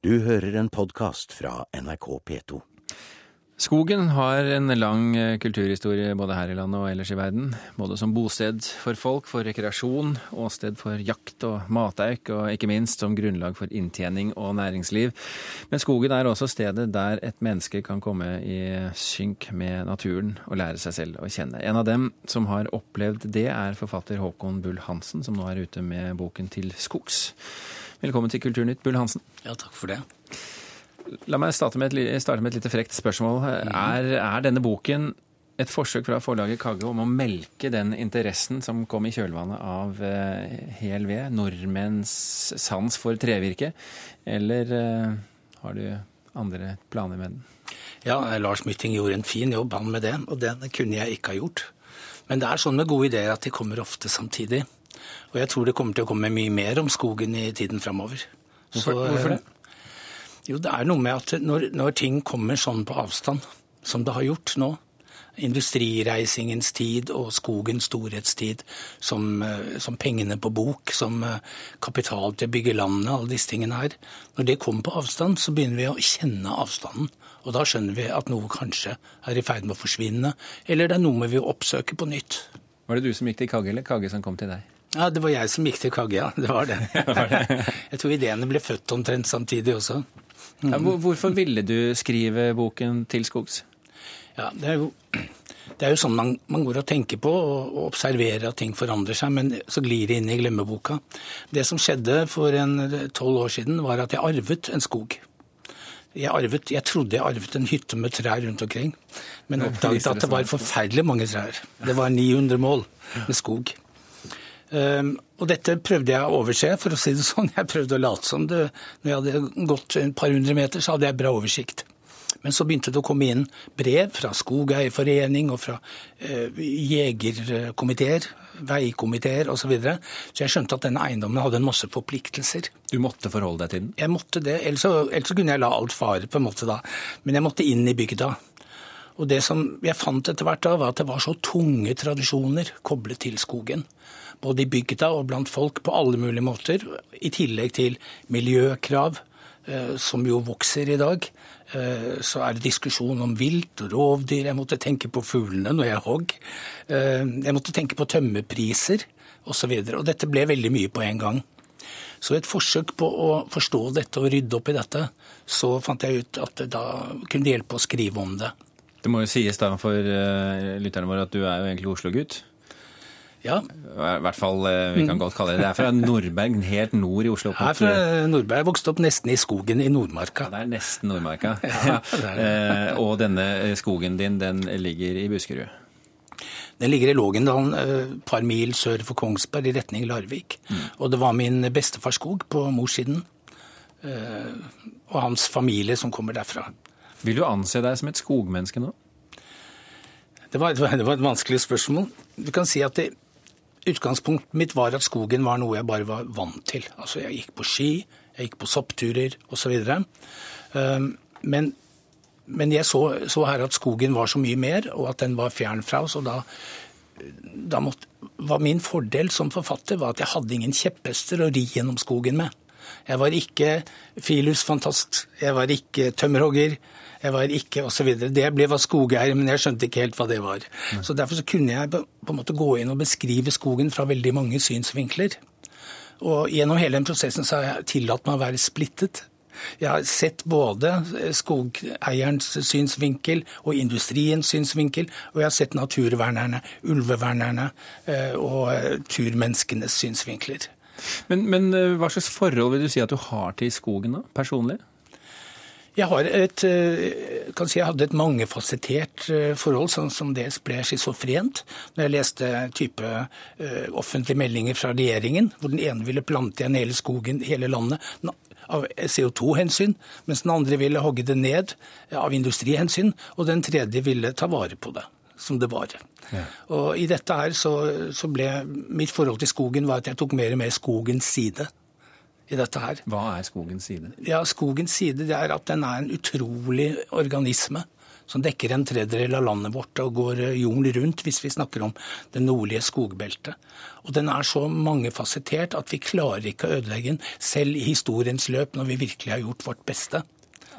Du hører en podkast fra NRK P2. Skogen har en lang eh, kulturhistorie både her i landet og ellers i verden. Både som bosted for folk, for rekreasjon, åsted for jakt og matauk, og ikke minst som grunnlag for inntjening og næringsliv. Men skogen er også stedet der et menneske kan komme i synk med naturen og lære seg selv å kjenne. En av dem som har opplevd det, er forfatter Håkon Bull Hansen, som nå er ute med boken Til skogs. Velkommen til Kulturnytt, Bull Hansen. Ja, takk for det. La meg starte med et, starte med et lite frekt spørsmål. Er, er, denne boken et forsøk fra forlaget Kagge om å melke den interessen som kom i kjølvannet av eh, hel ved, nordmenns sans for trevirke, eller eh, har du andre planer med den? Ja, Lars Mytting gjorde en fin jobb han med det, og den kunne jeg ikke ha gjort. Men det er sånn med gode ideer at de kommer ofte samtidig. Og jeg tror det kommer til å komme mye mer om skogen i tiden framover. Hvorfor, hvorfor det? Jo, det er noe med at når, når, ting kommer sånn på avstand, som det har gjort nå, industrireisingens tid og skogens storhetstid, som, som pengene på bok, som kapital til å bygge landet, alle disse tingene her Når det kommer på avstand, så begynner vi å kjenne avstanden. Og da skjønner vi at noe kanskje er i ferd med å forsvinne, eller det er noe vi vil oppsøke på nytt. Var det du som gikk til Kagge, eller Kagge som kom til deg? Ja, det var jeg som gikk til Kagge, ja. Det var det. jeg tror ideene ble født omtrent samtidig også. Ja, hvorfor ville du skrive boken til skogs? Ja, Det er jo, det er jo sånn man, man, går og tenker på og, og observerer at ting forandrer seg, men så glir det inn i glemmeboka. Det som skjedde for tolv år siden, var at jeg arvet en skog. Jeg, arvet, jeg trodde jeg arvet en hytte med trær rundt omkring, men oppdaget at det var forferdelig mange trær. Det var 900 mål med skog. Um, og dette prøvde jeg å overse, for å si det sånn. Jeg prøvde å late som det. Når jeg hadde gått et par hundre meter, så hadde jeg bra oversikt. Men så begynte det å komme inn brev fra Skogeierforening og fra eh, jegerkomiteer, veikomiteer osv. Så, videre. så jeg skjønte at denne eiendommen hadde en masse forpliktelser. Du måtte forholde deg til den? Jeg måtte det. Ellers ellers kunne jeg la alt fare, på en måte da. Men jeg måtte inn i bygda. Og det som jeg fant etter hvert da, var at det var så tunge tradisjoner koblet til skogen både i bygda og blant folk på alle mulige måter, i tillegg til miljøkrav, eh, som jo vokser i dag. Eh, så er det diskusjon om vilt og rovdyr. Jeg måtte tenke på fuglene når jeg hogg. Eh, jeg måtte tenke på tømmerpriser osv. Og, og dette ble veldig mye på en gang. Så et forsøk på å forstå dette og rydde opp i dette, så fant jeg ut at det da kunne hjelpe å skrive om det. Det må jo sies da for lytterne våre at du er jo egentlig Oslo-gutt. Ja. I hvert fall, eh, vi kan godt kalle det det. er fra Nordberg, helt nord i Oslo. Jeg er fra Nordberg. Jeg vokste opp nesten i skogen i Nordmarka. Ja, det er nesten Nordmarka. ja, det det. Eh, og denne skogen din, den ligger i Buskerud? Den ligger i Lågendalen, et par mil sør for Kongsberg, i retning Larvik. Mm. Og det var min bestefars skog på morssiden. Og hans familie som kommer derfra. Vil du anse deg som et skogmenneske nå? Det var, det var et vanskelig spørsmål. Du kan si at det, Utgangspunktet mitt var at skogen var noe jeg bare var vant til. Altså Jeg gikk på ski, jeg gikk på soppturer osv. Um, men, men jeg så, så, her at skogen var så mye mer, og at den var fjern fra oss. og da, da måtte, var Min fordel som forfatter var at jeg hadde ingen kjepphester å ri gjennom skogen med. Jeg var ikke friluftsfantast, jeg var ikke tømmerhogger, jeg var ikke osv. Det ble var skogeier, men jeg skjønte ikke helt hva det var. Mm. Så Derfor så kunne jeg på en måte gå inn og beskrive skogen fra veldig mange synsvinkler. Og gjennom hele den prosessen så har jeg tillatt meg å være splittet. Jeg har sett både skogeierens synsvinkel og industriens synsvinkel, og jeg har sett naturvernerne, ulvevernerne eh, og eh, turmenneskenes synsvinkler. Men, men, eh, hva slags forhold vil du si at du har til skogen da, personlig? Jeg har et, eh, kan si jeg hadde et mangefasettert eh, forhold, sånn som dels ble schizofrent. Når jeg leste type offentlige meldinger fra regjeringen, hvor den ene ville plante igjen hele skogen, i hele landet, av CO2-hensyn, mens den andre ville hogge det ned av industrihensyn, og den tredje ville ta vare på det som det var. Ja. Og I dette her så, så ble mitt forhold til skogen var at jeg tok mer og mer skogens side i dette her. Hva er skogens side? Ja, Skogens side det er at den er en utrolig organisme som dekker en tredjedel av landet vårt og går jorden rundt, hvis vi snakker om det nordlige skogbeltet. Og den er så mangefasettert at vi klarer ikke å ødelegge den, selv i historiens løp, når vi virkelig har gjort vårt beste.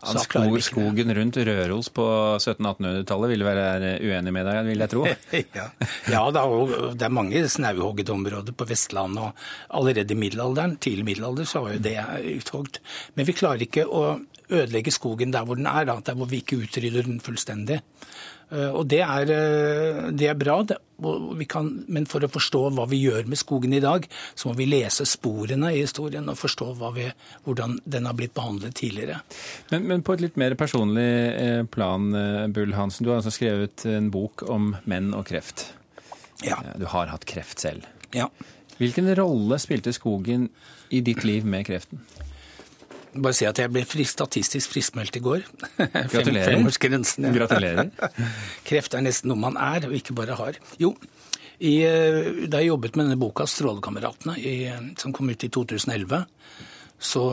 Så skog, skogen rundt Røros på 1700-1800-tallet ville være uenig med deg, vil jeg tro? ja, ja det, er, det er mange snauhogget områder på Vestlandet. og Allerede i middelalderen, tidlig middelalder så var jo det uthogd. Men vi klarer ikke å ødelegge skogen der hvor den er, da, der hvor vi ikke utrydder den fullstendig. Eh, og det er, eh, det er bra, det, kan, men for å forstå hva vi gjør med skogen i dag, så må vi lese sporene i historien og forstå vi, hvordan den har blitt behandlet tidligere. Men, men, på et litt mer personlig eh, plan, Bull Hansen. Du har altså skrevet en bok om menn og kreft. Ja. Du har hatt kreft selv. Ja. Hvilken rolle spilte skogen i ditt liv med kreften? Bare si at jeg ble frist, statistisk friskmeldt i går. Gratulerer. Femårsgrensen. Ja. Gratulerer. Kreft er nesten noe man er, og ikke bare har. Jo, i, eh, da jeg jobbet med denne boka 'Strålekameratene', som kom ut i 2011, så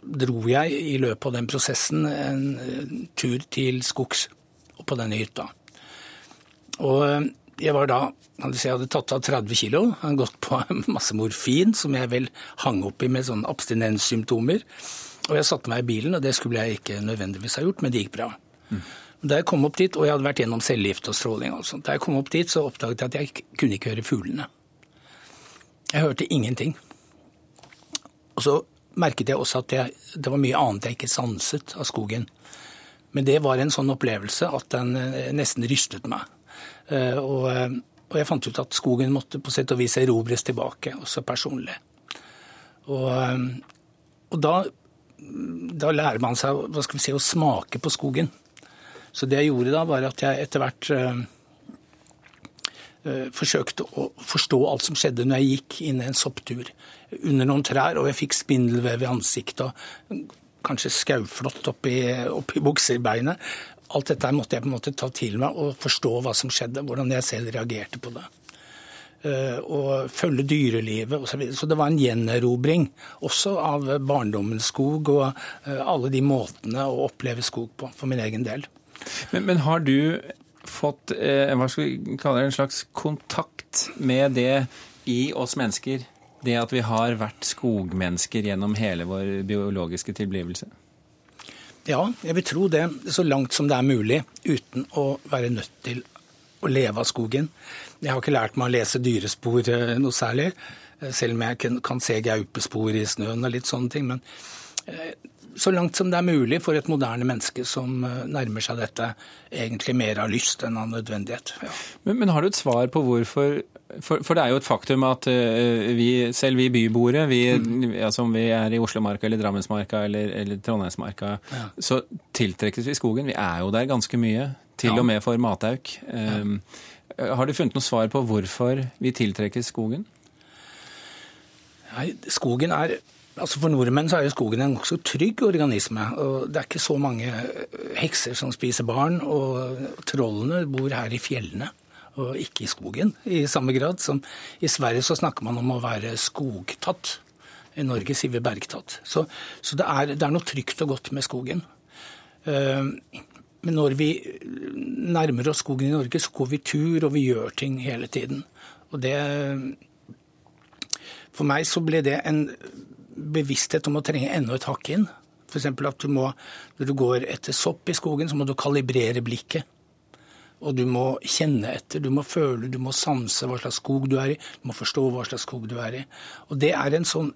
dro jeg i løpet av den prosessen en tur til skogs og på denne hytta. Og eh, jeg var da jeg hadde tatt av 30 kilo, hadde gått på masse morfin, som jeg vel hang opp i med sånne abstinenssymptomer. Og jeg satte meg i bilen, og det skulle jeg ikke nødvendigvis ha gjort, men det gikk bra. Mm. Da jeg kom opp dit, og jeg hadde vært gjennom cellegift og stråling, og sånt, da jeg kom opp dit, så oppdaget jeg at jeg kunne ikke høre fuglene. Jeg hørte ingenting. Og så merket jeg også at jeg, det var mye annet jeg ikke sanset av skogen. Men det var en sånn opplevelse at den eh, nesten rystet meg. Eh, og eh, og jeg fant ut at skogen måtte på sett og vis erobres tilbake, også personlig. Og, um, og da, da, lærer man seg hva skal vi si, å smake på skogen. Så det jeg gjorde da, var at jeg etter hvert forsøkte å forstå alt som skjedde når jeg gikk inn i en sopptur under noen trær, og jeg fikk spindelvev i ansiktet og kanskje skauflått oppi, oppi buksebeinet alt dette måtte jeg på en måte ta til meg og forstå hva som skjedde, hvordan jeg selv reagerte på det. Uh, og følge dyrelivet osv. Så, så det var en gjenerobring også av barndommens skog og uh, alle de måtene å oppleve skog på, for min egen del. Men, men har du fått eh, hva skal vi kalle det, en slags kontakt med det i oss mennesker? Det at vi har vært skogmennesker gjennom hele vår biologiske tilblivelse? Ja, jeg vil tro det. Så langt som det er mulig, uten å være nødt til å leve av skogen. Jeg har ikke lært meg å lese dyrespor eh, noe særlig, eh, selv om jeg kan se gaupespor i snøen og litt sånne ting. Men eh, så langt som det er mulig for et moderne menneske som nærmer seg dette, egentlig mer av lyst enn av nødvendighet. Ja. Men, men, har du et svar på hvorfor for, for, det er jo et faktum at uh, vi, selv vi byboere, vi, mm. ja, som vi er i Oslomarka eller Drammensmarka eller, eller Trondheimsmarka, ja. så tiltrekkes vi skogen. Vi er jo der ganske mye, til og med for matauk. Um, ja. Har du funnet noe svar på hvorfor vi tiltrekkes skogen? Nei, skogen er Altså For nordmenn så er jo skogen en nokså trygg organisme. og Det er ikke så mange hekser som spiser barn, og trollene bor her i fjellene og ikke i skogen i samme grad. Som I Sverige så snakker man om å være skogtatt. I Norge sier vi bergtatt. Så, så det, er, det, er, noe trygt og godt med skogen. Uh, men når vi nærmer oss skogen i Norge, så går vi tur, og vi gjør ting hele tiden. Og det For meg så ble det en bevissthet om å trenge enda et hakk inn. F.eks. at du må, når du går etter sopp i skogen, så må du kalibrere blikket. Og du må kjenne etter, du må føle, du må sanse hva slags skog du er i. Du må forstå hva slags skog du er i. Og det er en sånn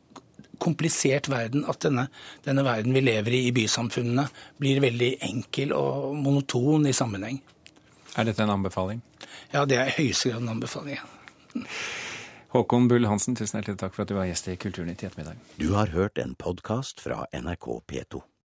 komplisert verden at denne, denne verden vi lever i i bysamfunnene, blir veldig enkel og monoton i sammenheng. Er dette en anbefaling? Ja, det er i høyeste grad en anbefaling. Håkon Bull Hansen, tusen hjertelig takk for at du var gjest i Kulturnytt i ettermiddag. Du har hørt en podkast fra NRK P2.